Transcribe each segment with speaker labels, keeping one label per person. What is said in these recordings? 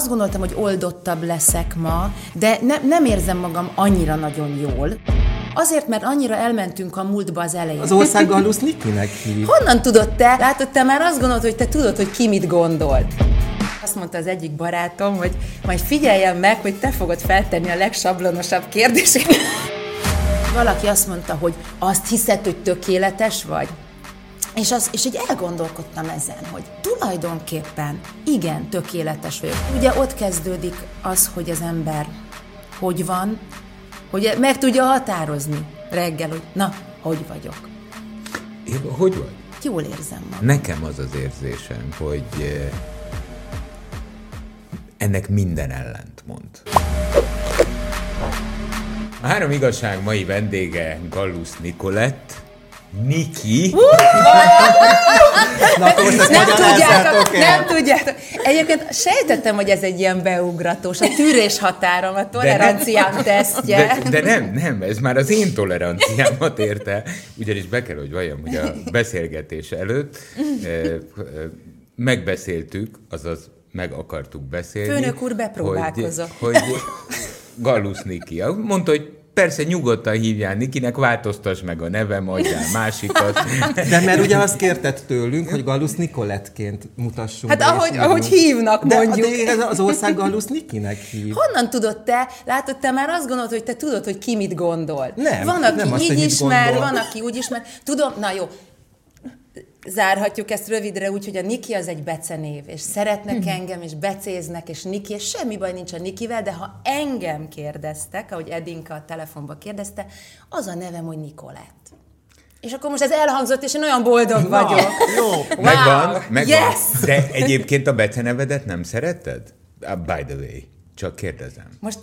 Speaker 1: Azt gondoltam, hogy oldottabb leszek ma, de ne, nem érzem magam annyira nagyon jól. Azért, mert annyira elmentünk a múltba az elején.
Speaker 2: Az ország Gallus Nikinek hív.
Speaker 1: Honnan tudod te? Látod, te már azt gondolod, hogy te tudod, hogy ki mit gondolt. Azt mondta az egyik barátom, hogy majd figyeljen meg, hogy te fogod feltenni a legsablonosabb kérdéseket. Valaki azt mondta, hogy azt hiszed, hogy tökéletes vagy? És, az, és így elgondolkodtam ezen, hogy tulajdonképpen igen, tökéletes vagyok. Ugye ott kezdődik az, hogy az ember hogy van, hogy meg tudja határozni reggel, hogy na, hogy vagyok.
Speaker 3: Én, hogy vagy?
Speaker 1: Jól érzem magam.
Speaker 3: Nekem az az érzésem, hogy eh, ennek minden ellent mond. A három igazság mai vendége Gallus Nikolett, Niki.
Speaker 2: Na, akkor most
Speaker 1: Nem tudjátok,
Speaker 2: el.
Speaker 1: nem tudjátok. Egyébként sejtettem, hogy ez egy ilyen beugratós, a tűrés határom, a toleranciám tesztje.
Speaker 3: De, de nem, nem, ez már az én toleranciámat érte. Ugyanis be kell, hogy valljam, hogy a beszélgetés előtt eh, eh, megbeszéltük, azaz meg akartuk beszélni.
Speaker 1: Főnök úr bepróbálkozott.
Speaker 3: Hogy, hogy Gallus Niki. Mondta, hogy persze nyugodtan hívjál Nikinek, változtass meg a nevem, adjál másikat.
Speaker 2: De mert ugye azt kérted tőlünk, hogy Gallus Nikolettként mutassunk
Speaker 1: Hát ahogy, ahogy hívnak,
Speaker 2: de,
Speaker 1: mondjuk.
Speaker 2: De ez az ország Gallus Nikinek hív.
Speaker 1: Honnan tudod te? Látod, te már azt gondolod, hogy te tudod, hogy ki mit gondol.
Speaker 2: Nem,
Speaker 1: Van, aki
Speaker 2: nem azt,
Speaker 1: így
Speaker 2: mit
Speaker 1: ismer, van, aki úgy ismer. Tudom, na jó, zárhatjuk ezt rövidre úgy, hogy a Niki az egy becenév, és szeretnek
Speaker 2: Mhm.
Speaker 1: engem, és becéznek, és Niki, és semmi baj nincs a Nikivel, de ha engem kérdeztek, ahogy Edinka a telefonban kérdezte, az a nevem, hogy Nikolett. És akkor most ez elhangzott, és én olyan boldog vagyok.
Speaker 2: Jó.
Speaker 1: Wow,
Speaker 3: Megvan, megvan.
Speaker 1: yes!
Speaker 3: De egyébként a becenevedet nem szeretted? Uh, By the way, csak kérdezem.
Speaker 1: Most,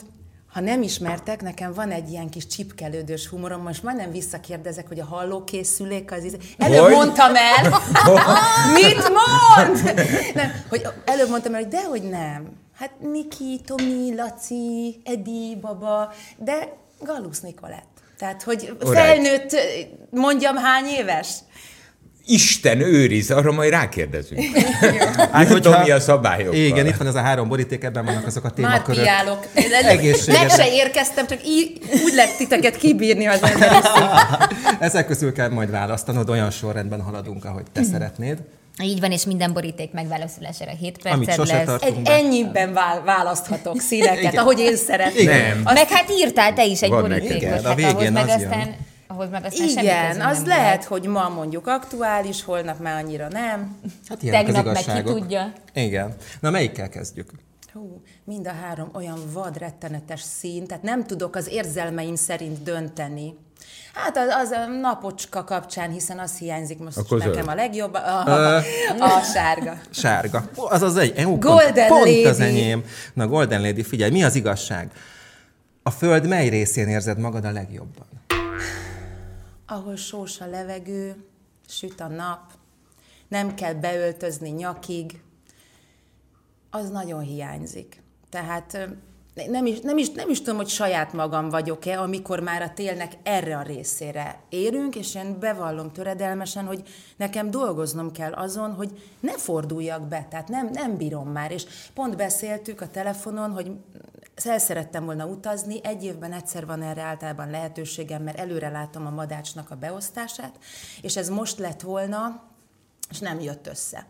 Speaker 1: ha nem ismertek, nekem van egy ilyen kis csipkelődős humorom, most majdnem visszakérdezek, hogy a hallókészülék az... íz- Előbb
Speaker 3: Hogy?
Speaker 1: mondtam el! Mit mond? Nem, hogy előbb mondtam el, hogy dehogy nem. Hát Niki, Tomi, Laci, Edi, Baba, de Galusz Nikolett. Tehát, hogy felnőtt, mondjam hány éves?
Speaker 3: Isten őriz, arra majd rákérdezünk.
Speaker 2: Hát, hogyha-
Speaker 3: mi a szabályokkal.
Speaker 2: Igen, itt van ez a három boríték, ebben vannak azok a
Speaker 1: Már
Speaker 2: témakörök.
Speaker 1: piálok.
Speaker 2: Egészségedre.
Speaker 1: Meg se érkeztem, csak így, úgy lett titeket kibírni az ember.
Speaker 2: Ezek közül kell majd választanod, olyan sorrendben haladunk, ahogy te szeretnéd.
Speaker 4: Így van, és minden boríték megválaszolására 7
Speaker 2: Amit
Speaker 4: perced
Speaker 2: sose
Speaker 4: lesz.
Speaker 1: Egy ennyiben vál, választhatok színeket, ahogy én szeretném.
Speaker 3: Nem.
Speaker 1: Azt,
Speaker 4: Meg hát írtál te is egy
Speaker 3: Van
Speaker 4: borítékot.
Speaker 2: Igen, a
Speaker 4: hát
Speaker 2: végén
Speaker 4: ahhoz meg
Speaker 2: az jön.
Speaker 4: Ahhoz meg aztán
Speaker 1: igen, az
Speaker 4: nem
Speaker 1: lehet,
Speaker 4: lehet.
Speaker 1: hogy ma mondjuk aktuális, holnap már annyira nem.
Speaker 2: Hát
Speaker 4: Tegnap meg ki tudja.
Speaker 2: Igen. Na, melyikkel kezdjük?
Speaker 1: Hú, mind a három olyan vad, rettenetes szín, tehát nem tudok az érzelmeim szerint dönteni. Hát az, az a napocska kapcsán, hiszen az hiányzik most
Speaker 3: Akkor
Speaker 1: nekem
Speaker 3: zöld.
Speaker 1: a legjobb, a, a, a sárga.
Speaker 2: Sárga. Ó, Az az egy. Ó,
Speaker 1: Golden
Speaker 2: pont,
Speaker 1: Lady.
Speaker 2: Pont az enyém. Na, Golden Lady, figyelj, mi az igazság? A föld mely részén érzed magad a legjobban?
Speaker 1: Ahol sós a levegő, süt a nap, nem kell beöltözni nyakig, az nagyon hiányzik. Tehát nem is, nem, is, nem is tudom, hogy saját magam vagyok-e, amikor már a télnek erre a részére érünk, és én bevallom töredelmesen, hogy nekem dolgoznom kell azon, hogy ne forduljak be, tehát nem, nem bírom már. És pont beszéltük a telefonon, hogy el szerettem volna utazni, egy évben egyszer van erre általában lehetőségem, mert előre látom a madácsnak a beosztását, és ez most lett volna, és nem jött össze.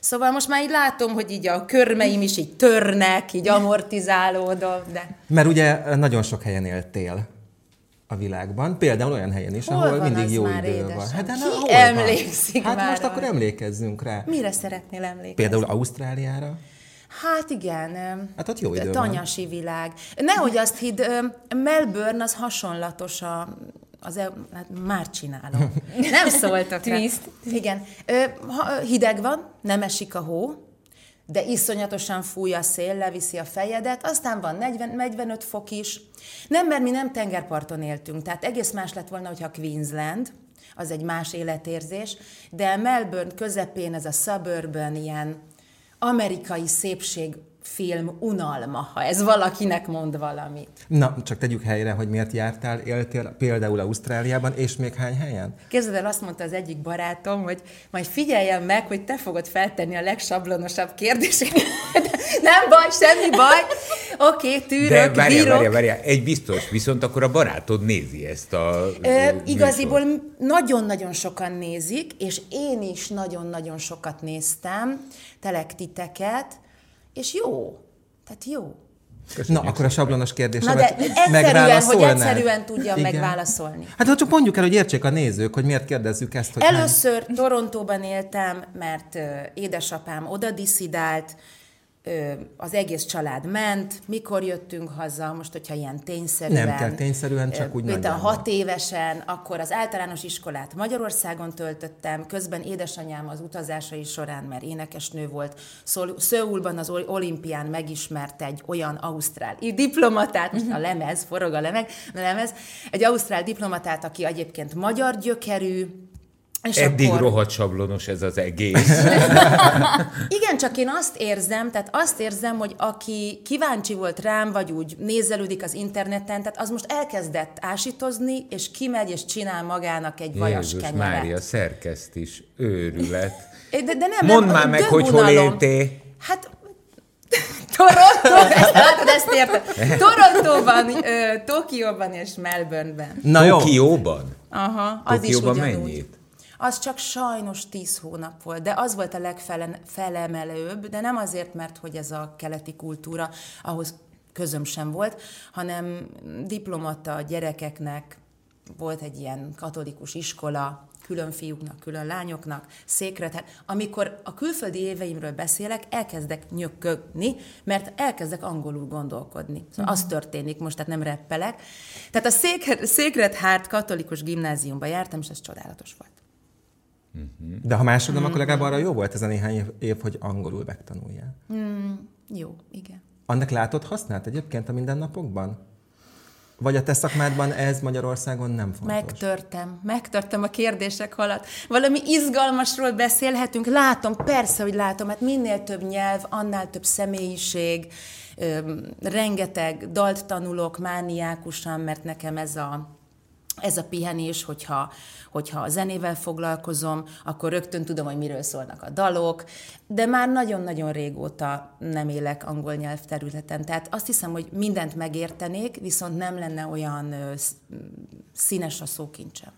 Speaker 1: Szóval most már így látom, hogy így a körmeim is így törnek, így amortizálódom, de
Speaker 2: Mert ugye nagyon sok helyen éltél a világban, például olyan helyen is,
Speaker 1: Hol
Speaker 2: ahol mindig jó idő
Speaker 1: édesem?
Speaker 2: van. Hát, de na, hol
Speaker 1: emlékszik
Speaker 2: van? Hát
Speaker 1: már
Speaker 2: most akkor
Speaker 1: arra?
Speaker 2: emlékezzünk rá.
Speaker 1: mire szeretnél emlékezni?
Speaker 2: Például Ausztráliára.
Speaker 1: Hát igen.
Speaker 2: Hát ott jó idő van.
Speaker 1: Tanyasi világ. Nehogy azt hidd, Melbourne az hasonlatos a az el, hát már csinálom. Nem szóltak rá.
Speaker 4: Twist.
Speaker 1: Igen. Ö, ha, hideg van, nem esik a hó, de iszonyatosan fúj a szél, leviszi a fejedet, aztán van 40, 45 fok is. Nem, mert mi nem tengerparton éltünk, tehát egész más lett volna, hogyha Queensland, az egy más életérzés, de Melbourne közepén ez a suburban ilyen amerikai szépség film unalma, ha ez valakinek mond valamit.
Speaker 2: Na, csak tegyük helyre, hogy miért jártál, éltél például Ausztráliában, és még hány helyen?
Speaker 1: Képzeld el, azt mondta az egyik barátom, hogy majd figyeljen meg, hogy te fogod feltenni a legsablonosabb kérdéseket. Nem baj, semmi baj. Oké, okay, tűrök,
Speaker 3: De várjál,
Speaker 1: bírok.
Speaker 3: várjál, várjál, egy biztos, viszont akkor a barátod nézi ezt a
Speaker 1: Ö, igaziból nagyon-nagyon sokan nézik, és én is nagyon-nagyon sokat néztem, telektiteket, és jó. Tehát jó.
Speaker 2: Na, akkor a sablonos kérdésre
Speaker 1: Na de egyszerűen, hogy egyszerűen tudjam
Speaker 2: Igen.
Speaker 1: megválaszolni.
Speaker 2: Hát ha csak mondjuk el, hogy értsék a nézők, hogy miért kérdezzük ezt, hogy
Speaker 1: Először Torontóban éltem, mert édesapám oda diszidált, az egész család ment, mikor jöttünk haza, most hogyha ilyen tényszerűen.
Speaker 2: Nem kell tényszerűen, csak úgy nagyjából.
Speaker 1: hat évesen, akkor az általános iskolát Magyarországon töltöttem, közben édesanyám az utazásai során, mert énekesnő volt, Szöulban az ol- olimpián megismert egy olyan ausztrál diplomatát, most a lemez, forog a lemeg, a lemez, egy ausztrál diplomatát, aki egyébként magyar gyökerű, és
Speaker 3: Eddig
Speaker 1: akkor...
Speaker 3: rohadt sablonos ez az egész.
Speaker 1: Igen, csak én azt érzem, tehát azt érzem, hogy aki kíváncsi volt rám, vagy úgy nézelődik az interneten, tehát az most elkezdett ásítozni, és kimegy, és csinál magának egy vajas
Speaker 3: Jézus
Speaker 1: kenyeret.
Speaker 3: Mária, szerkeszt is, őrület.
Speaker 1: De, de nem,
Speaker 3: Mondd
Speaker 1: nem,
Speaker 3: már meg, hogy hol éltél.
Speaker 1: Hát Toronto, ezt látod, ezt érted. Torontóban, ö, Tokióban és Melbourneben.
Speaker 2: Na jó,
Speaker 3: Tokióban?
Speaker 1: Aha, az
Speaker 3: Tokióban
Speaker 1: is ugyanúgy.
Speaker 3: mennyit?
Speaker 1: Az csak sajnos 10 hónap volt, de az volt a legfelemelőbb, de nem azért, mert hogy ez a keleti kultúra, ahhoz közöm sem volt, hanem diplomata gyerekeknek volt egy ilyen katolikus iskola, külön fiúknak, külön lányoknak, székret. Hát, amikor a külföldi éveimről beszélek, elkezdek nyökögni, mert elkezdek angolul gondolkodni. Szóval az történik most, tehát nem reppelek. Tehát a Székret Hárt katolikus gimnáziumba jártam, és ez csodálatos volt.
Speaker 2: De ha másod nem, akkor legalább arra jó volt ez a néhány év, év hogy angolul megtanuljál.
Speaker 1: Jó, igen.
Speaker 2: Annak látod hasznát egyébként a mindennapokban? Vagy a te szakmádban ez Magyarországon nem fontos?
Speaker 1: Megtörtem, megtörtem a kérdések alatt. Valami izgalmasról beszélhetünk. Látom, persze, hogy látom, hát minél több nyelv, annál több személyiség, öm, rengeteg dalt tanulok mániákusan, mert nekem ez a, ez a pihenés, hogyha, hogyha a zenével foglalkozom, akkor rögtön tudom, hogy miről szólnak a dalok, de már nagyon-nagyon régóta nem élek angol nyelvterületen. Tehát azt hiszem, hogy mindent megértenék, viszont nem lenne olyan színes a szókincsem.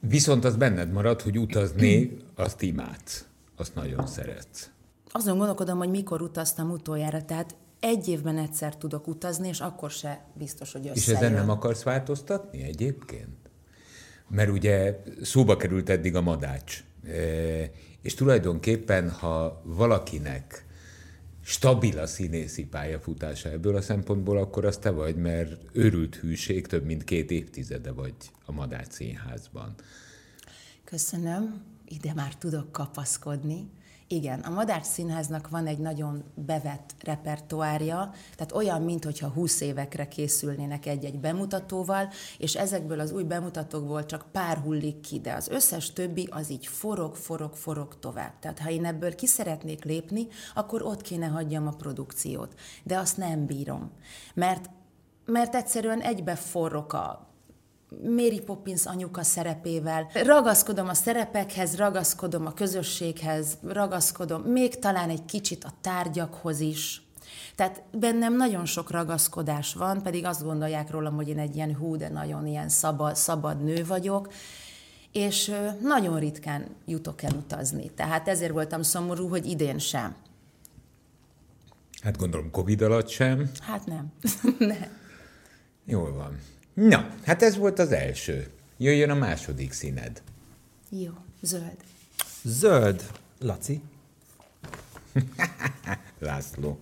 Speaker 3: Viszont az benned marad, hogy utazni, azt imádsz. Azt nagyon szeretsz.
Speaker 1: Azon gondolkodom, hogy mikor utaztam utoljára, tehát egy évben egyszer tudok utazni, és akkor se biztos, hogy
Speaker 3: És
Speaker 1: összejön.
Speaker 3: ezen nem akarsz változtatni egyébként? Mert ugye szóba került eddig a madács. E, És tulajdonképpen, ha valakinek stabil a színészi pályafutása ebből a szempontból, akkor az te vagy, mert őrült hűség, több mint két évtizede vagy a Madács Színházban.
Speaker 1: Köszönöm, ide már tudok kapaszkodni. Igen, a Madár Színháznak van egy nagyon bevett repertoárja, tehát olyan, mintha 20 évekre készülnének egy-egy bemutatóval, és ezekből az új bemutatókból csak pár hullik ki, de az összes többi az így forog, forog, forog tovább. Tehát ha én ebből ki szeretnék lépni, akkor ott kéne hagyjam a produkciót. De azt nem bírom, mert, mert egyszerűen egybe forrok a Mary Poppins anyuka szerepével. Ragaszkodom a szerepekhez, ragaszkodom a közösséghez, ragaszkodom még talán egy kicsit a tárgyakhoz is. Tehát bennem nagyon sok ragaszkodás van, pedig azt gondolják rólam, hogy én egy ilyen hú, de nagyon ilyen szabad, szabad nő vagyok, és nagyon ritkán jutok el utazni. Tehát ezért voltam szomorú, hogy idén sem.
Speaker 3: Hát gondolom Covid alatt sem.
Speaker 1: Hát nem. nem.
Speaker 3: Jól van. Na, hát ez volt az első. Jöjjön a második színed.
Speaker 1: Jó, zöld.
Speaker 2: Zöld. Laci.
Speaker 3: László.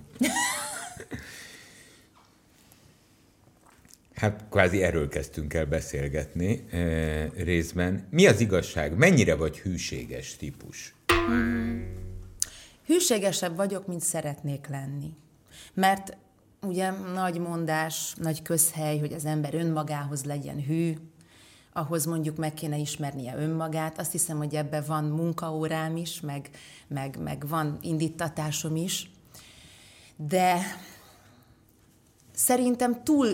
Speaker 3: Hát kvázi erről kezdtünk el beszélgetni e, részben. Mi az igazság? Mennyire vagy hűséges típus?
Speaker 1: Hűségesebb vagyok, mint szeretnék lenni. Mert ugye nagy mondás, nagy közhely, hogy az ember önmagához legyen hű, ahhoz mondjuk meg kéne ismernie önmagát. Azt hiszem, hogy ebben van munkaórám is, meg, meg, meg van indítatásom is. De szerintem túl,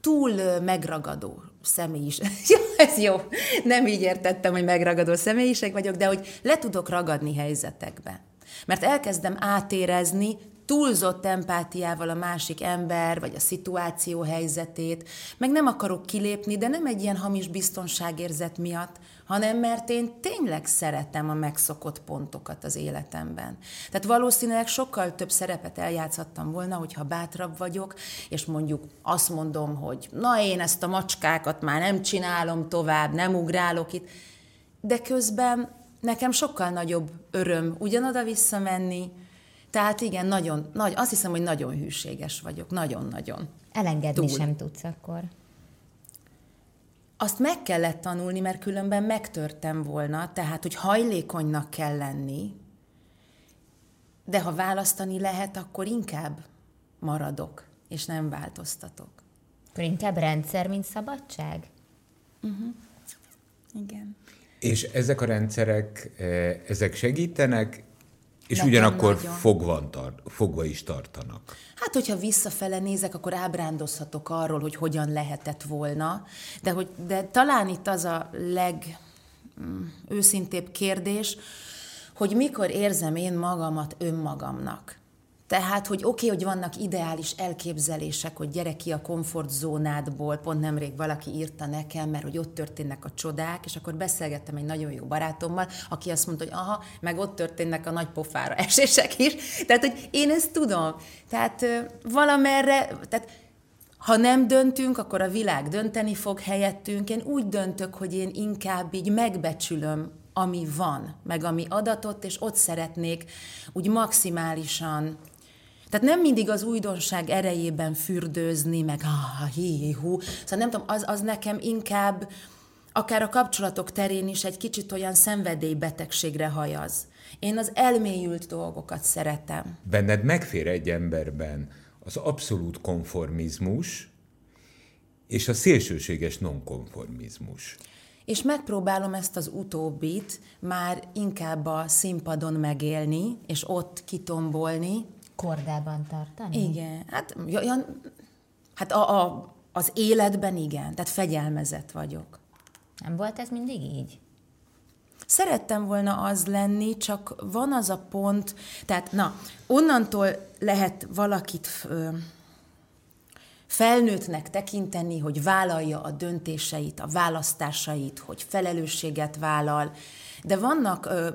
Speaker 1: túl megragadó személyiség. Ja, ez jó. Nem így értettem, hogy megragadó személyiség vagyok, de hogy le tudok ragadni helyzetekbe. Mert elkezdem átérezni túlzott empátiával a másik ember, vagy a szituáció helyzetét, meg nem akarok kilépni, de nem egy ilyen hamis biztonságérzet miatt, hanem mert én tényleg szeretem a megszokott pontokat az életemben. Tehát valószínűleg sokkal több szerepet eljátszhattam volna, hogyha bátrabb vagyok, és mondjuk azt mondom, hogy na én ezt a macskákat már nem csinálom tovább, nem ugrálok itt, de közben nekem sokkal nagyobb öröm ugyanoda visszamenni, tehát igen, nagyon, nagy, azt hiszem, hogy nagyon hűséges vagyok, nagyon-nagyon.
Speaker 4: Elengedni
Speaker 1: Túl.
Speaker 4: sem tudsz akkor.
Speaker 1: Azt meg kellett tanulni, mert különben megtörtem volna, tehát, hogy hajlékonynak kell lenni, de ha választani lehet, akkor inkább maradok, és nem változtatok.
Speaker 4: Akkor inkább rendszer, mint szabadság?
Speaker 1: Igen.
Speaker 3: És ezek a rendszerek, eh, ezek segítenek, és
Speaker 1: Nekem
Speaker 3: ugyanakkor
Speaker 1: nagyon.
Speaker 3: fogva, tar- fogva is tartanak.
Speaker 1: Hát, hogyha visszafele nézek, akkor ábrándozhatok arról, hogy hogyan lehetett volna, de, hogy, de talán itt az a legőszintébb kérdés, hogy mikor érzem én magamat önmagamnak. Tehát, hogy oké, okay, hogy vannak ideális elképzelések, hogy gyere ki a komfortzónádból, pont nemrég valaki írta nekem, mert hogy ott történnek a csodák, és akkor beszélgettem egy nagyon jó barátommal, aki azt mondta, hogy aha, meg ott történnek a nagy pofára esések is. Tehát, hogy én ezt tudom. Tehát valamerre, tehát ha nem döntünk, akkor a világ dönteni fog helyettünk. Én úgy döntök, hogy én inkább így megbecsülöm, ami van, meg ami adatott, és ott szeretnék úgy maximálisan tehát nem mindig az újdonság erejében fürdőzni, meg ah, hi, hú. Szóval nem tudom, az, az nekem inkább akár a kapcsolatok terén is egy kicsit olyan szenvedélybetegségre hajaz. Én az elmélyült dolgokat szeretem.
Speaker 3: Benned megfér egy emberben az abszolút konformizmus és a szélsőséges nonkonformizmus.
Speaker 1: És megpróbálom ezt az utóbbit már inkább a színpadon megélni, és ott kitombolni.
Speaker 4: Kordában tartani?
Speaker 1: Igen, hát, olyan, hát a, a, az életben igen, tehát fegyelmezett vagyok.
Speaker 4: Nem volt ez mindig így?
Speaker 1: Szerettem volna az lenni, csak van az a pont, tehát na, onnantól lehet valakit ö, felnőttnek tekinteni, hogy vállalja a döntéseit, a választásait, hogy felelősséget vállal, de vannak ö,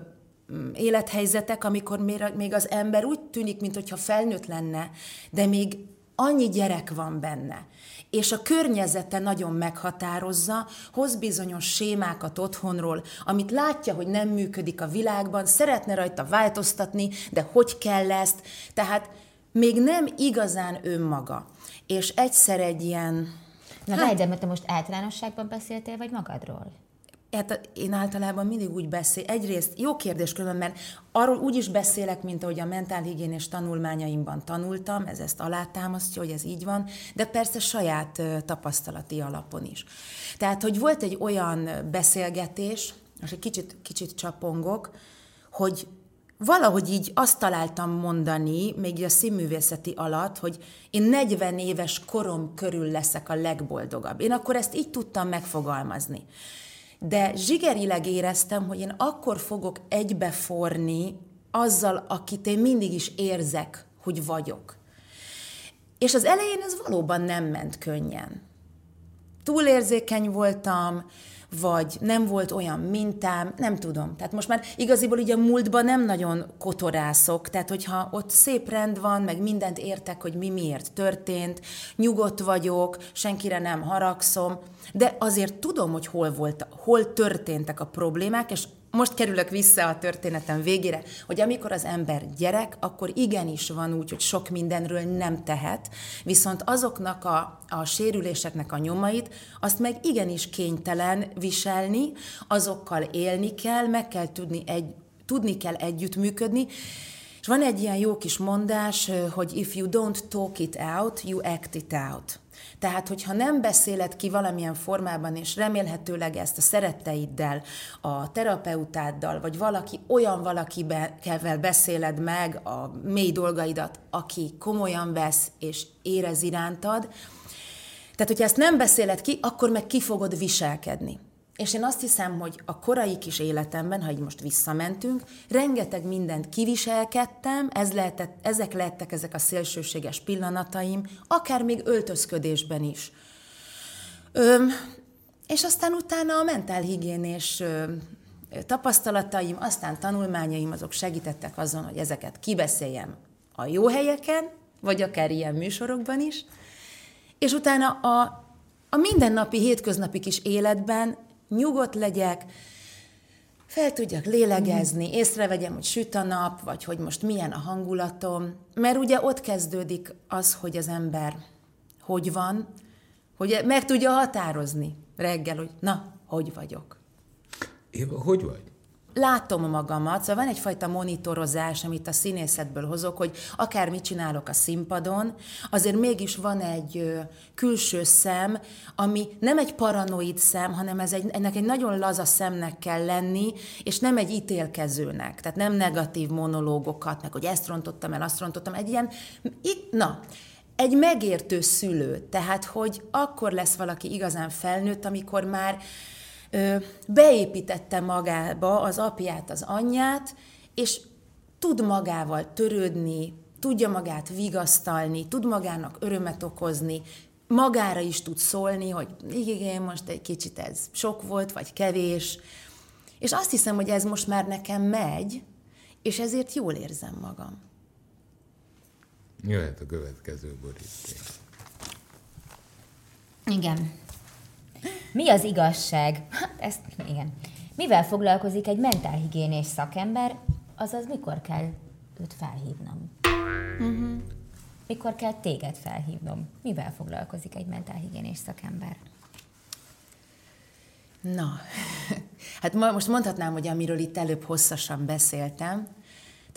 Speaker 1: élethelyzetek, amikor még- az ember úgy tűnik, mintha felnőtt lenne, de még annyi gyerek van benne, és a környezete nagyon meghatározza, hoz bizonyos sémákat otthonról, amit látja, hogy nem működik a világban, szeretne rajta változtatni, de hogy kell ezt, tehát még nem igazán önmaga. És egyszer egy ilyen,
Speaker 4: Na hát, de mert te most általánosságban beszéltél, vagy magadról?
Speaker 1: Hát én általában mindig úgy beszél. Egyrészt jó kérdés különben, mert arról úgy is beszélek, mint ahogy a mentálhigiénés tanulmányaimban tanultam, ez ezt alátámasztja, hogy ez így van, de persze saját tapasztalati alapon is. Tehát, hogy volt egy olyan beszélgetés, most egy kicsit, kicsit csapongok, hogy valahogy így azt találtam mondani, még a színművészeti alatt, hogy én 40 éves korom körül leszek a legboldogabb. Én akkor ezt így tudtam megfogalmazni. De zsigerileg éreztem, hogy én akkor fogok egybeforni azzal, akit én mindig is érzek, hogy vagyok. És az elején ez valóban nem ment könnyen. Túlérzékeny voltam, vagy nem volt olyan mintám, nem tudom. Tehát most már igaziból ugye a múltban nem nagyon kotorászok, tehát hogyha ott szép rend van, meg mindent értek, hogy mi miért történt, nyugodt vagyok, senkire nem haragszom, de azért tudom, hogy hol, volt, hol történtek a problémák, és most kerülök vissza a történetem végére, hogy amikor az ember gyerek, akkor igenis van úgy, hogy sok mindenről nem tehet, viszont azoknak a, a sérüléseknek a nyomait, azt meg igenis kénytelen viselni, azokkal élni kell, meg kell tudni, egy, tudni kell együttműködni, és van egy ilyen jó kis mondás, hogy if you don't talk it out, you act it out. Tehát, hogyha nem beszéled ki valamilyen formában, és remélhetőleg ezt a szeretteiddel, a terapeutáddal, vagy valaki olyan valakivel beszéled meg a mély dolgaidat, aki komolyan vesz és érez irántad, tehát, hogyha ezt nem beszéled ki, akkor meg ki fogod viselkedni. És én azt hiszem, hogy a korai kis életemben, ha így most visszamentünk, rengeteg mindent kiviselkedtem, ez lehetett, ezek lettek ezek a szélsőséges pillanataim, akár még öltözködésben is. Öm, és aztán utána a mentálhigiénés tapasztalataim, aztán tanulmányaim azok segítettek azon, hogy ezeket kibeszéljem a jó helyeken, vagy akár ilyen műsorokban is, és utána a, a mindennapi, hétköznapi kis életben nyugodt legyek, fel tudjak lélegezni, észrevegyem, hogy süt a nap, vagy hogy most milyen a hangulatom, mert ugye ott kezdődik az, hogy az ember hogy van, hogy meg tudja határozni reggel, hogy na, hogy vagyok.
Speaker 3: Éva, hogy vagy?
Speaker 1: Látom magamat, szóval van egyfajta monitorozás, amit a színészetből hozok, hogy akár mit csinálok a színpadon, azért mégis van egy külső szem, ami nem egy paranoid szem, hanem ez egy, ennek egy nagyon laza szemnek kell lenni, és nem egy ítélkezőnek, tehát nem negatív monológokat, meg hogy ezt rontottam el, azt rontottam, egy ilyen, itt, na, egy megértő szülő, tehát hogy akkor lesz valaki igazán felnőtt, amikor már beépítette magába az apját, az anyját, és tud magával törődni, tudja magát vigasztalni, tud magának örömet okozni, magára is tud szólni, hogy igen, most egy kicsit ez sok volt, vagy kevés. És azt hiszem, hogy ez most már nekem megy, és ezért jól érzem magam.
Speaker 3: Jöhet a következő boríték.
Speaker 4: Igen. Mi az igazság? Hát ezt, igen. Mivel foglalkozik egy mentálhigiénés szakember, azaz mikor kell őt felhívnom? Uh-huh. Mikor kell téged felhívnom? Mivel foglalkozik egy mentálhigiénés szakember?
Speaker 1: Na, hát most mondhatnám, hogy amiről itt előbb hosszasan beszéltem,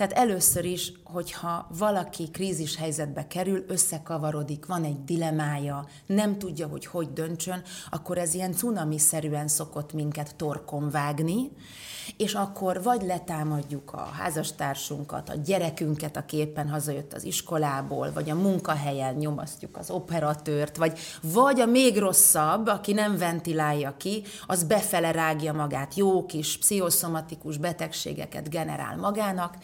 Speaker 1: tehát először is, hogyha valaki krízis helyzetbe kerül, összekavarodik, van egy dilemája, nem tudja, hogy hogy döntsön, akkor ez ilyen cunami-szerűen szokott minket torkon vágni, és akkor vagy letámadjuk a házastársunkat, a gyerekünket, aki éppen hazajött az iskolából, vagy a munkahelyen nyomasztjuk az operatőrt, vagy, vagy a még rosszabb, aki nem ventilálja ki, az befele rágja magát, jó kis pszichoszomatikus betegségeket generál magának,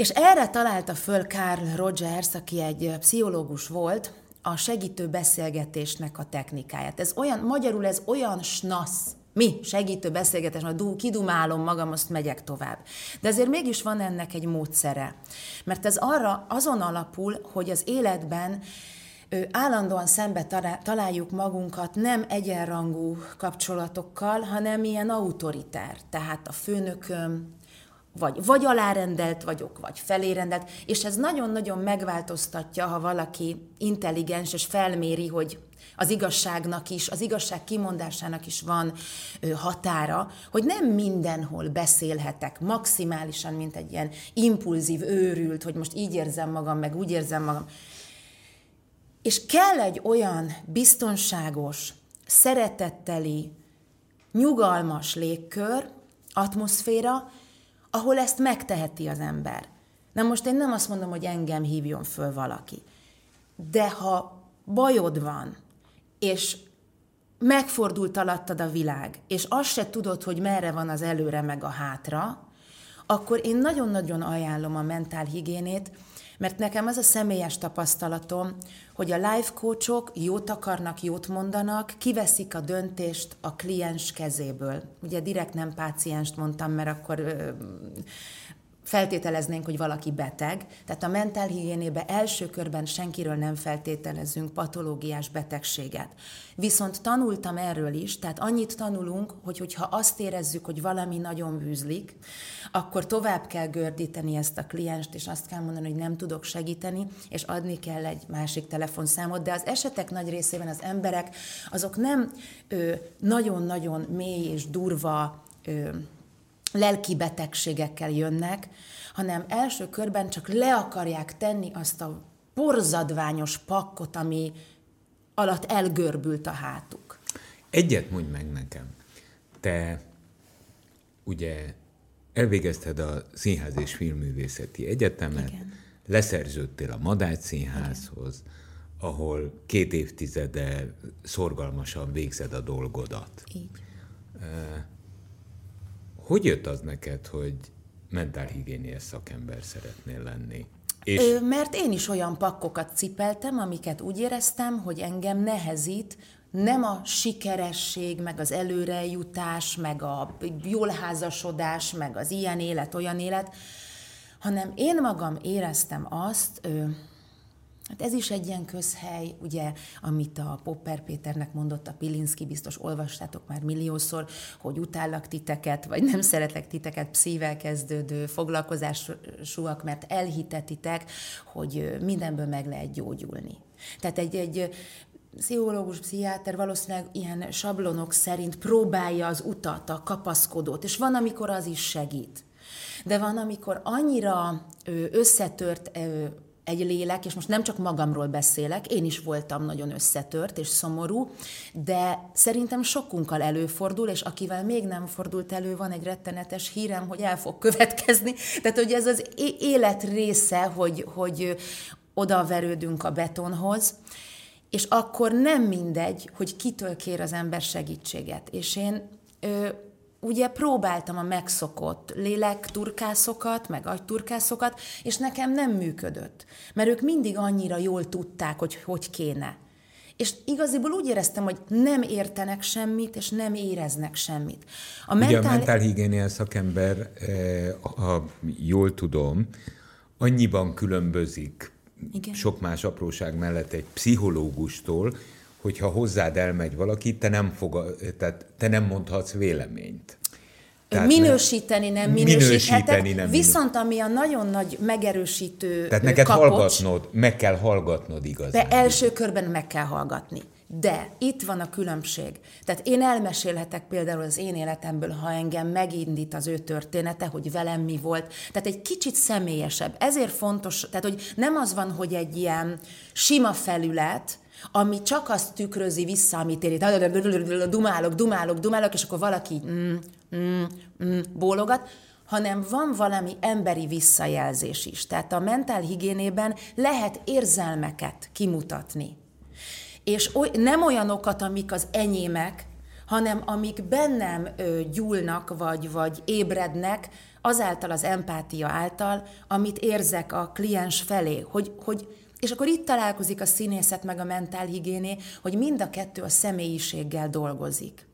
Speaker 1: és erre találta föl Carl Rogers, aki egy pszichológus volt, a segítő beszélgetésnek a technikáját. Ez olyan, magyarul ez olyan snasz, mi, segítő beszélgetés, majd kidumálom magam, azt megyek tovább. De azért mégis van ennek egy módszere. Mert ez arra azon alapul, hogy az életben állandóan szembe találjuk magunkat nem egyenrangú kapcsolatokkal, hanem ilyen autoritár. Tehát a főnököm, vagy, vagy alárendelt vagyok, vagy felérendelt, és ez nagyon-nagyon megváltoztatja, ha valaki intelligens, és felméri, hogy az igazságnak is, az igazság kimondásának is van ö, határa, hogy nem mindenhol beszélhetek maximálisan, mint egy ilyen impulzív, őrült, hogy most így érzem magam, meg úgy érzem magam. És kell egy olyan biztonságos, szeretetteli, nyugalmas légkör, atmoszféra, ahol ezt megteheti az ember. Na most én nem azt mondom, hogy engem hívjon föl valaki. De ha bajod van, és megfordult alattad a világ, és azt se tudod, hogy merre van az előre meg a hátra, akkor én nagyon-nagyon ajánlom a mentálhigiénét, mert nekem az a személyes tapasztalatom, hogy a life coachok jót akarnak, jót mondanak, kiveszik a döntést a kliens kezéből. Ugye direkt nem pácienst mondtam, mert akkor feltételeznénk, hogy valaki beteg. Tehát a mentálhigiénébe első körben senkiről nem feltételezünk patológiás betegséget. Viszont tanultam erről is, tehát annyit tanulunk, hogy hogyha azt érezzük, hogy valami nagyon bűzlik, akkor tovább kell gördíteni ezt a klienst, és azt kell mondani, hogy nem tudok segíteni, és adni kell egy másik telefonszámot. De az esetek nagy részében az emberek azok nem nagyon-nagyon mély és durva ö, lelki betegségekkel jönnek, hanem első körben csak le akarják tenni azt a borzadványos pakkot, ami alatt elgörbült a hátuk.
Speaker 3: Egyet mondj meg nekem. Te ugye elvégezted a Színház és Filmművészeti Egyetemet, Igen. leszerződtél a Madács Színházhoz, Igen. ahol két évtizede szorgalmasan végzed a dolgodat.
Speaker 1: Így
Speaker 3: Hogy jött az neked, hogy mentálhigiéniás szakember szeretnél lenni?
Speaker 1: És... Ö, mert én is olyan pakkokat cipeltem, amiket úgy éreztem, hogy engem nehezít nem a sikeresség, meg az előrejutás, meg a jól házasodás, meg az ilyen élet, olyan élet, hanem én magam éreztem azt, Hát ez is egy ilyen közhely, ugye, amit a Popper Péternek mondott a Pilinszki, biztos olvastátok már milliószor, hogy utállak titeket, vagy nem szeretlek titeket pszível kezdődő foglalkozásúak, mert elhitetitek, hogy mindenből meg lehet gyógyulni. Tehát egy, egy pszichológus, pszichiáter valószínűleg ilyen sablonok szerint próbálja az utat, a kapaszkodót, és van, amikor az is segít. De van, amikor annyira összetört egy lélek, és most nem csak magamról beszélek, én is voltam nagyon összetört és szomorú, de szerintem sokunkkal előfordul, és akivel még nem fordult elő, van egy rettenetes hírem, hogy el fog következni. Tehát, hogy ez az élet része, hogy, hogy oda verődünk a betonhoz, és akkor nem mindegy, hogy kitől kér az ember segítséget. És én ö, ugye próbáltam a megszokott lélekturkászokat, meg agyturkászokat, és nekem nem működött. Mert ők mindig annyira jól tudták, hogy hogy kéne. És igaziból úgy éreztem, hogy nem értenek semmit, és nem éreznek semmit.
Speaker 3: A mentál... Ugye a mentálhigiénia szakember, eh, ha jól tudom, annyiban különbözik Igen. sok más apróság mellett egy pszichológustól, hogyha hozzád elmegy valaki, te nem, fog, tehát te nem mondhatsz véleményt.
Speaker 1: Tehát minősíteni nem minősíthetek, minősíteni nem viszont ami a nagyon nagy megerősítő
Speaker 3: Tehát neked kapocs, hallgatnod, meg kell hallgatnod igazán.
Speaker 1: De első körben meg kell hallgatni. De itt van a különbség. Tehát én elmesélhetek például az én életemből, ha engem megindít az ő története, hogy velem mi volt. Tehát egy kicsit személyesebb. Ezért fontos, tehát hogy nem az van, hogy egy ilyen sima felület, ami csak azt tükrözi vissza, amit én dumálok, dumálok, dumálok, és akkor valaki mm, mm, mm, bólogat, hanem van valami emberi visszajelzés is. Tehát a mentálhigiénében lehet érzelmeket kimutatni. És oly, nem olyanokat, amik az enyémek, hanem amik bennem ö, gyúlnak, vagy, vagy ébrednek, azáltal az empátia által, amit érzek a kliens felé, hogy, hogy és akkor itt találkozik a színészet meg a mentálhigiéné, hogy mind a kettő a személyiséggel dolgozik.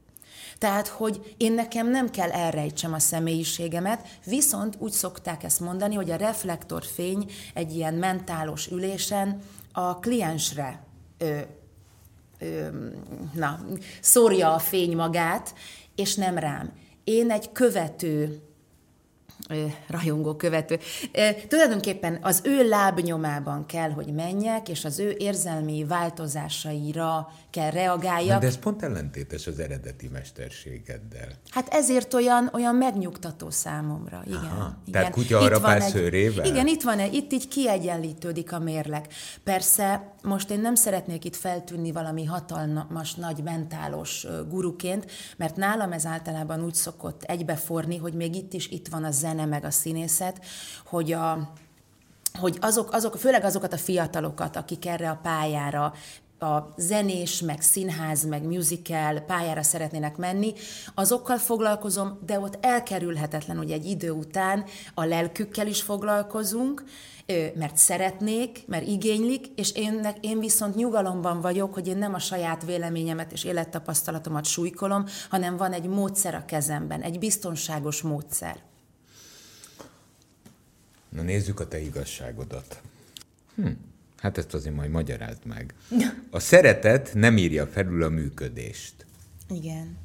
Speaker 1: Tehát, hogy én nekem nem kell elrejtsem a személyiségemet, viszont úgy szokták ezt mondani, hogy a reflektorfény egy ilyen mentálos ülésen a kliensre ö, ö, na, szórja a fény magát, és nem rám. Én egy követő rajongó követő. Tulajdonképpen az ő lábnyomában kell, hogy menjek, és az ő érzelmi változásaira kell reagáljak.
Speaker 3: De ez pont ellentétes az eredeti mesterségeddel.
Speaker 1: Hát ezért olyan, olyan megnyugtató számomra. Igen. Aha,
Speaker 3: igen. Tehát kutya arra szőrével?
Speaker 1: Igen, itt van, itt így kiegyenlítődik a mérleg. Persze, most én nem szeretnék itt feltűnni valami hatalmas, nagy mentálos guruként, mert nálam ez általában úgy szokott egybeforni, hogy még itt is itt van a zene, meg a színészet, hogy a, hogy azok, azok, főleg azokat a fiatalokat, akik erre a pályára a zenés, meg színház, meg musical pályára szeretnének menni, azokkal foglalkozom, de ott elkerülhetetlen, hogy egy idő után a lelkükkel is foglalkozunk, mert szeretnék, mert igénylik, és én, én viszont nyugalomban vagyok, hogy én nem a saját véleményemet és élettapasztalatomat súlykolom, hanem van egy módszer a kezemben, egy biztonságos módszer.
Speaker 3: Na nézzük a te igazságodat. Hm. Hát ezt azért majd magyarázd meg. A szeretet nem írja felül a működést.
Speaker 1: Igen.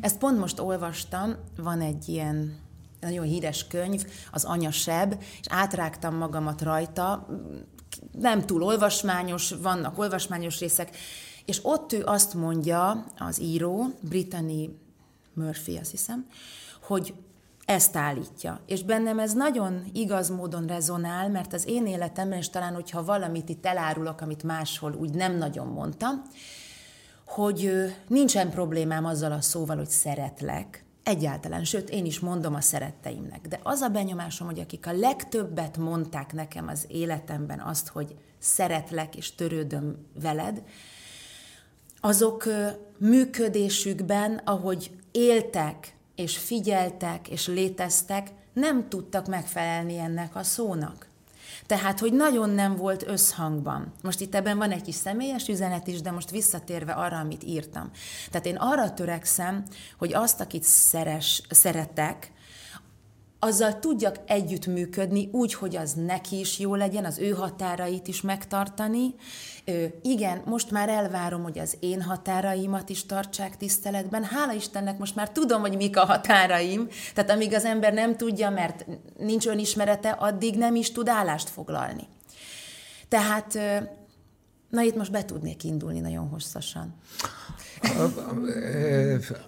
Speaker 1: Ezt pont most olvastam, van egy ilyen nagyon híres könyv, az Anya Seb, és átrágtam magamat rajta, nem túl olvasmányos, vannak olvasmányos részek, és ott ő azt mondja, az író, Brittany Murphy, azt hiszem, hogy ezt állítja. És bennem ez nagyon igaz módon rezonál, mert az én életemben, és talán, hogyha valamit itt elárulok, amit máshol úgy nem nagyon mondtam, hogy nincsen problémám azzal a szóval, hogy szeretlek, Egyáltalán, sőt, én is mondom a szeretteimnek. De az a benyomásom, hogy akik a legtöbbet mondták nekem az életemben azt, hogy szeretlek és törődöm veled, azok működésükben, ahogy éltek, és figyeltek, és léteztek, nem tudtak megfelelni ennek a szónak. Tehát, hogy nagyon nem volt összhangban. Most itt ebben van egy kis személyes üzenet is, de most visszatérve arra, amit írtam. Tehát én arra törekszem, hogy azt, akit szeres, szeretek, azzal tudjak együttműködni, úgy, hogy az neki is jó legyen, az ő határait is megtartani. Ö, igen, most már elvárom, hogy az én határaimat is tartsák tiszteletben. Hála Istennek most már tudom, hogy mik a határaim. Tehát amíg az ember nem tudja, mert nincs önismerete, addig nem is tud állást foglalni. Tehát, ö, na itt most be tudnék indulni nagyon hosszasan.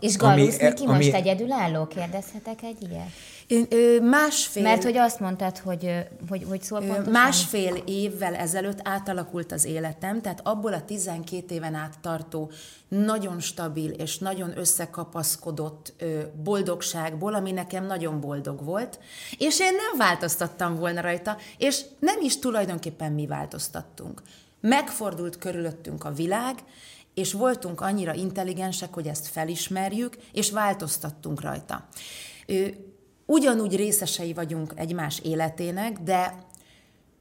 Speaker 4: És Gallusz Niki
Speaker 3: ami-
Speaker 4: most egyedülálló? Kérdezhetek egy ilyet?
Speaker 1: Másfél...
Speaker 4: Mert hogy azt mondtad, hogy, hogy, hogy szól pontosan?
Speaker 1: Másfél évvel ezelőtt átalakult az életem, tehát abból a 12 éven át tartó nagyon stabil és nagyon összekapaszkodott boldogságból, ami nekem nagyon boldog volt, és én nem változtattam volna rajta, és nem is tulajdonképpen mi változtattunk. Megfordult körülöttünk a világ, és voltunk annyira intelligensek, hogy ezt felismerjük, és változtattunk rajta. Ugyanúgy részesei vagyunk egymás életének, de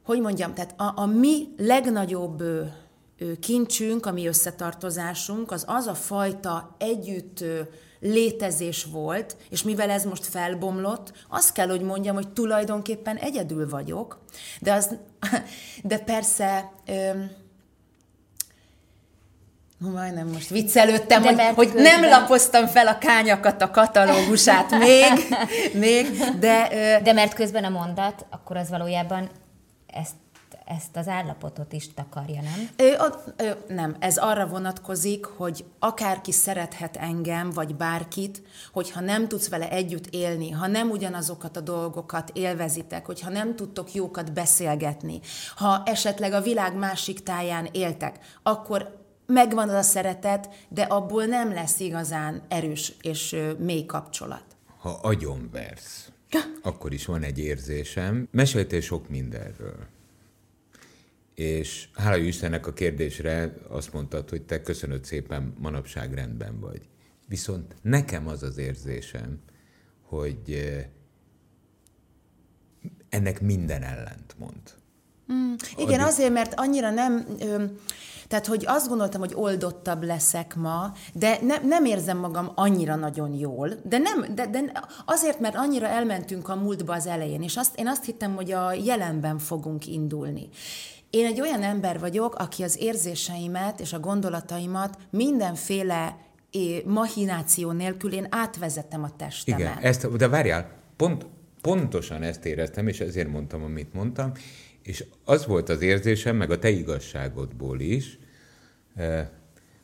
Speaker 1: hogy mondjam, tehát a, a mi legnagyobb ö, kincsünk, a mi összetartozásunk, az az a fajta együtt létezés volt, és mivel ez most felbomlott, azt kell, hogy mondjam, hogy tulajdonképpen egyedül vagyok, de, az, de persze... Ö, Majdnem most viccelődtem,
Speaker 4: De
Speaker 1: hogy,
Speaker 4: mert
Speaker 1: hogy
Speaker 4: közben-
Speaker 1: nem lapoztam fel a kányakat, a katalógusát még, még de, ö,
Speaker 4: De mert közben a mondat, akkor az valójában ezt, ezt az állapotot is takarja, nem?
Speaker 1: Ö, ö, ö, nem, ez arra vonatkozik, hogy akárki szerethet engem, vagy bárkit, hogyha nem tudsz vele együtt élni, ha nem ugyanazokat a dolgokat élvezitek, hogyha nem tudtok jókat beszélgetni, ha esetleg a világ másik táján éltek, akkor megvan az a szeretet, de abból nem lesz igazán erős és mély kapcsolat.
Speaker 3: Ha agyonversz, akkor is van egy érzésem. Meséltél sok mindenről. És hála Istennek a kérdésre azt mondtad, hogy te köszönöd szépen, manapság rendben vagy. Viszont nekem az az érzésem, hogy ennek minden ellent mond.
Speaker 1: Igen,
Speaker 3: Addig-
Speaker 1: azért, mert annyira nem... Ö, tehát, hogy azt gondoltam, hogy oldottabb leszek ma, de ne, nem érzem magam annyira nagyon jól, de, nem, de, de azért, mert annyira elmentünk a múltba az elején, és azt, én azt hittem, hogy a jelenben fogunk indulni. Én egy olyan ember vagyok, aki az érzéseimet és a gondolataimat mindenféle é, mahináció nélkül én átvezetem a testemen.
Speaker 3: Igen, ezt, de várjál, pont, pontosan ezt éreztem, és ezért mondtam, amit mondtam, és az volt az érzésem, meg a te igazságodból is,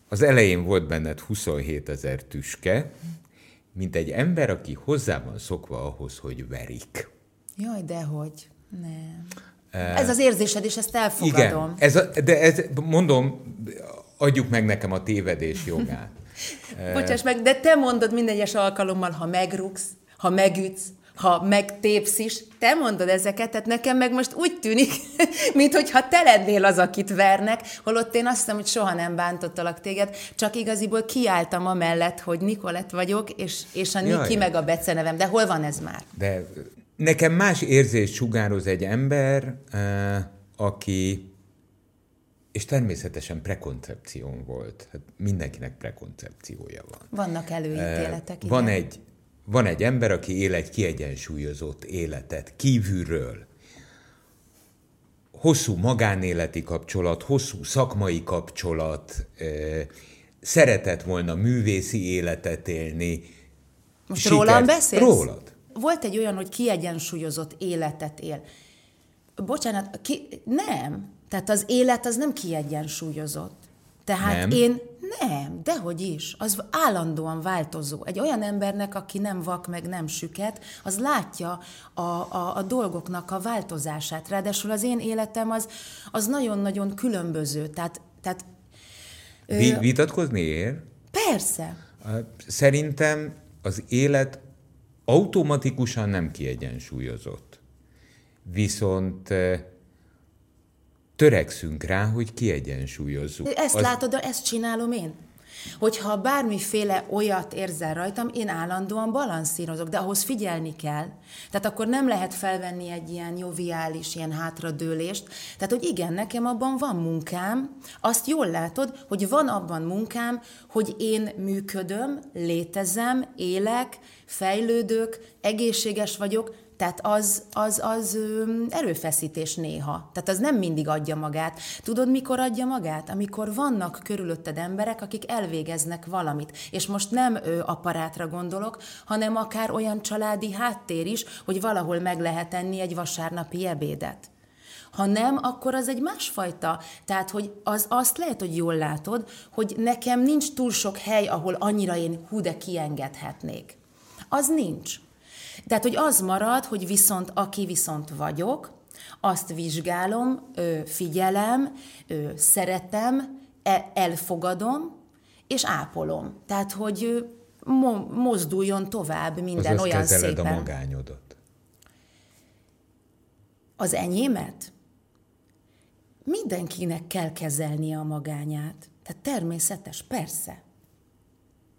Speaker 3: az elején volt benned 27 ezer tüske, mint egy ember, aki hozzá van szokva ahhoz, hogy verik.
Speaker 1: Jaj, dehogy. Nem. Ez az érzésed, és ezt elfogadom.
Speaker 3: Igen, ez a, de ez, mondom, adjuk meg nekem a tévedés jogát.
Speaker 1: Bocsáss meg, de te mondod minden egyes alkalommal, ha megrugsz, ha megütsz, ha megtépsz is, te mondod ezeket, tehát nekem meg most úgy tűnik, mintha te lennél az, akit vernek, holott én azt hiszem, hogy soha nem bántottalak téged, csak igaziból kiálltam amellett, hogy Nikolett vagyok, és, és a Niki meg a becenevem. De hol van ez már?
Speaker 3: De nekem más érzést sugároz egy ember, aki, és természetesen prekoncepción volt. Hát mindenkinek prekoncepciója van.
Speaker 1: Vannak előítéletek, igen.
Speaker 3: Van egy, van egy ember, aki él egy kiegyensúlyozott életet kívülről. Hosszú magánéleti kapcsolat, hosszú szakmai kapcsolat, szeretett volna művészi életet élni.
Speaker 1: Most
Speaker 3: Sikert-
Speaker 1: rólam beszélsz?
Speaker 3: Rólad.
Speaker 1: Volt egy olyan, hogy kiegyensúlyozott életet él. Bocsánat, ki, nem. Tehát az élet az nem kiegyensúlyozott. Tehát
Speaker 3: Nem?
Speaker 1: én nem, dehogy is. Az állandóan változó. Egy olyan embernek, aki nem vak, meg nem süket, az látja a, a, a dolgoknak a változását. Ráadásul az én életem az, az nagyon-nagyon különböző. Tehát, tehát
Speaker 3: Vi- vitatkozni ér?
Speaker 1: persze.
Speaker 3: Szerintem az élet automatikusan nem kiegyensúlyozott. Viszont törekszünk rá, hogy kiegyensúlyozzuk.
Speaker 1: Ezt
Speaker 3: az,
Speaker 1: látod, ezt csinálom én. Hogyha bármiféle olyat érzel rajtam, én állandóan balanszírozok, de ahhoz figyelni kell. Tehát akkor nem lehet felvenni egy ilyen joviális, ilyen hátradőlést. Tehát, hogy igen, nekem abban van munkám, azt jól látod, hogy van abban munkám, hogy én működöm, létezem, élek, fejlődök, egészséges vagyok, tehát az, az, az erőfeszítés néha. Tehát az nem mindig adja magát. Tudod, mikor adja magát? Amikor vannak körülötted emberek, akik elvégeznek valamit. És most nem ő aparátra gondolok, hanem akár olyan családi háttér is, hogy valahol meg lehet enni egy vasárnapi ebédet. Ha nem, akkor az egy másfajta. Tehát, hogy az, azt lehet, hogy jól látod, hogy nekem nincs túl sok hely, ahol annyira én hú kiengedhetnék. Az nincs. Tehát, hogy az marad, hogy viszont aki viszont vagyok, azt vizsgálom, figyelem, szeretem, e, elfogadom, és ápolom. Tehát, hogy mozduljon tovább minden
Speaker 3: Azaz
Speaker 1: olyan
Speaker 3: kezeled
Speaker 1: szépen.
Speaker 3: a magányodat.
Speaker 1: Az enyémet? Mindenkinek kell kezelnie a magányát. Tehát természetes, persze.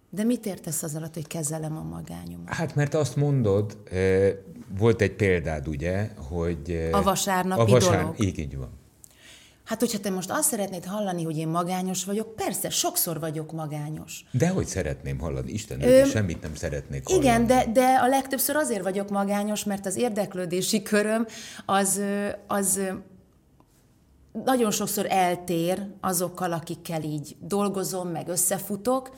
Speaker 1: De mit értesz az alatt, hogy kezelem a magányomat?
Speaker 3: Hát mert azt mondod, eh, volt egy példád, ugye, hogy... eh,
Speaker 1: A vasárnapi
Speaker 3: a vasár...
Speaker 1: dolog.
Speaker 3: Így, így van.
Speaker 1: Hát, hogyha te most azt szeretnéd hallani, hogy én magányos vagyok, persze, sokszor vagyok magányos.
Speaker 3: De hogy szeretném hallani? Isten,
Speaker 1: Ö,
Speaker 3: semmit nem szeretnék
Speaker 1: Igen,
Speaker 3: hallani.
Speaker 1: de, de a legtöbbször azért vagyok magányos, mert az érdeklődési köröm az, az nagyon sokszor eltér azokkal, akikkel így dolgozom, meg összefutok.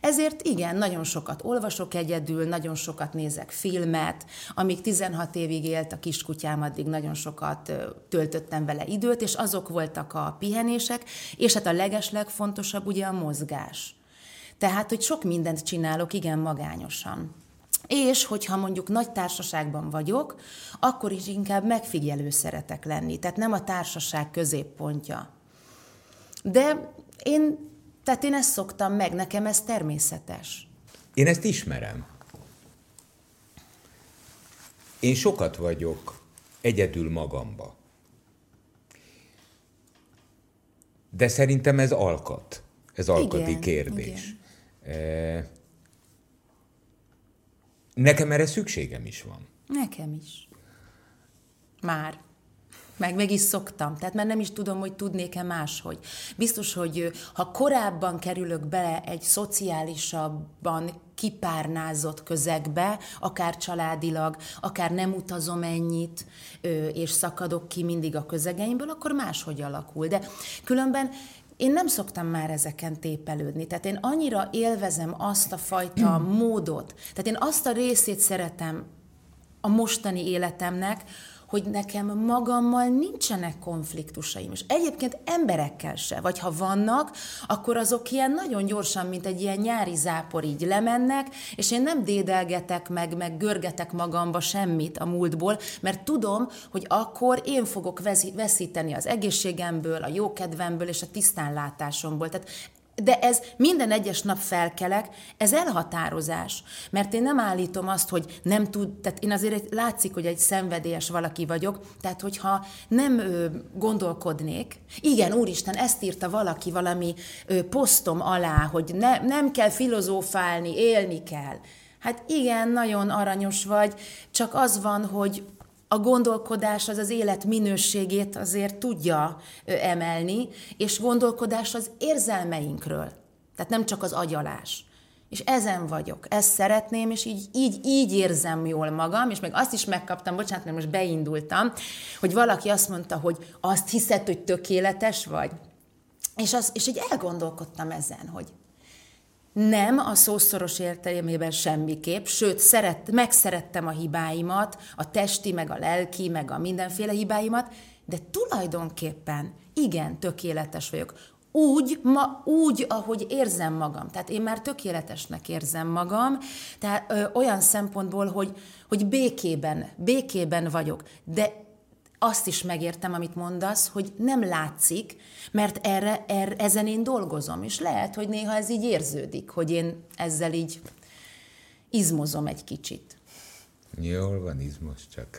Speaker 1: Ezért igen, nagyon sokat olvasok egyedül, nagyon sokat nézek filmet. Amíg 16 évig élt a kiskutyám, addig nagyon sokat töltöttem vele időt, és azok voltak a pihenések, és hát a legeslegfontosabb ugye a mozgás. Tehát, hogy sok mindent csinálok, igen, magányosan. És hogyha mondjuk nagy társaságban vagyok, akkor is inkább megfigyelő szeretek lenni. Tehát nem a társaság középpontja. De én, tehát én ezt szoktam meg, nekem ez természetes.
Speaker 3: Én ezt ismerem. Én sokat vagyok egyedül magamba. De szerintem ez alkat. Ez alkati
Speaker 1: Igen,
Speaker 3: kérdés. Eh, Nekem erre szükségem is van.
Speaker 1: Nekem is. Már. Meg meg is szoktam, tehát már nem is tudom, hogy tudnék-e máshogy. Biztos, hogy ha korábban kerülök bele egy szociálisabban kipárnázott közegbe, akár családilag, akár nem utazom ennyit, és szakadok ki mindig a közegeimből, akkor máshogy alakul. De különben én nem szoktam már ezeken tépelődni. Tehát én annyira élvezem azt a fajta módot, tehát én azt a részét szeretem a mostani életemnek, hogy nekem magammal nincsenek konfliktusaim, és egyébként emberekkel se, vagy ha vannak, akkor azok ilyen nagyon gyorsan, mint egy ilyen nyári zápor így lemennek, és én nem dédelgetek meg, meg görgetek magamba semmit a múltból, mert tudom, hogy akkor én fogok veszíteni az egészségemből, a jókedvemből és a tisztánlátásomból. Tehát de ez minden egyes nap felkelek, ez elhatározás. Mert én nem állítom azt, hogy nem tud, tehát én azért egy- látszik, hogy egy szenvedélyes valaki vagyok, tehát hogyha nem ö, gondolkodnék, igen, úristen, ezt írta valaki valami ö, posztom alá, hogy ne, nem kell filozófálni, élni kell. Hát igen, nagyon aranyos vagy, csak az van, hogy a gondolkodás az az élet minőségét azért tudja emelni, és gondolkodás az érzelmeinkről. Tehát nem csak az agyalás. És ezen vagyok, ezt szeretném, és így, így, így érzem jól magam, és még azt is megkaptam, bocsánat, mert most beindultam, hogy valaki azt mondta, hogy azt hiszed, hogy tökéletes vagy. És, az, és így elgondolkodtam ezen, hogy nem a szószoros értelmében semmiképp, sőt, szeret, megszerettem a hibáimat, a testi, meg a lelki, meg a mindenféle hibáimat, de tulajdonképpen igen, tökéletes vagyok. Úgy, ma, úgy, ahogy érzem magam. Tehát én már tökéletesnek érzem magam, tehát ö, olyan szempontból, hogy, hogy békében, békében vagyok. De azt is megértem, amit mondasz, hogy nem látszik, mert erre, erre, ezen én dolgozom, és lehet, hogy néha ez így érződik, hogy én ezzel így izmozom egy kicsit.
Speaker 3: Jól van, izmos csak.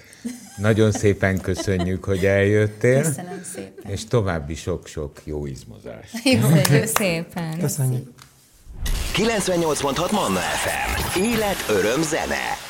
Speaker 3: Nagyon szépen köszönjük, hogy eljöttél,
Speaker 1: Köszönöm szépen.
Speaker 3: és további sok-sok jó izmozás.
Speaker 4: Köszönjük szépen.
Speaker 2: Köszönjük.
Speaker 5: 98.6 Manna FM. Élet, öröm, zene.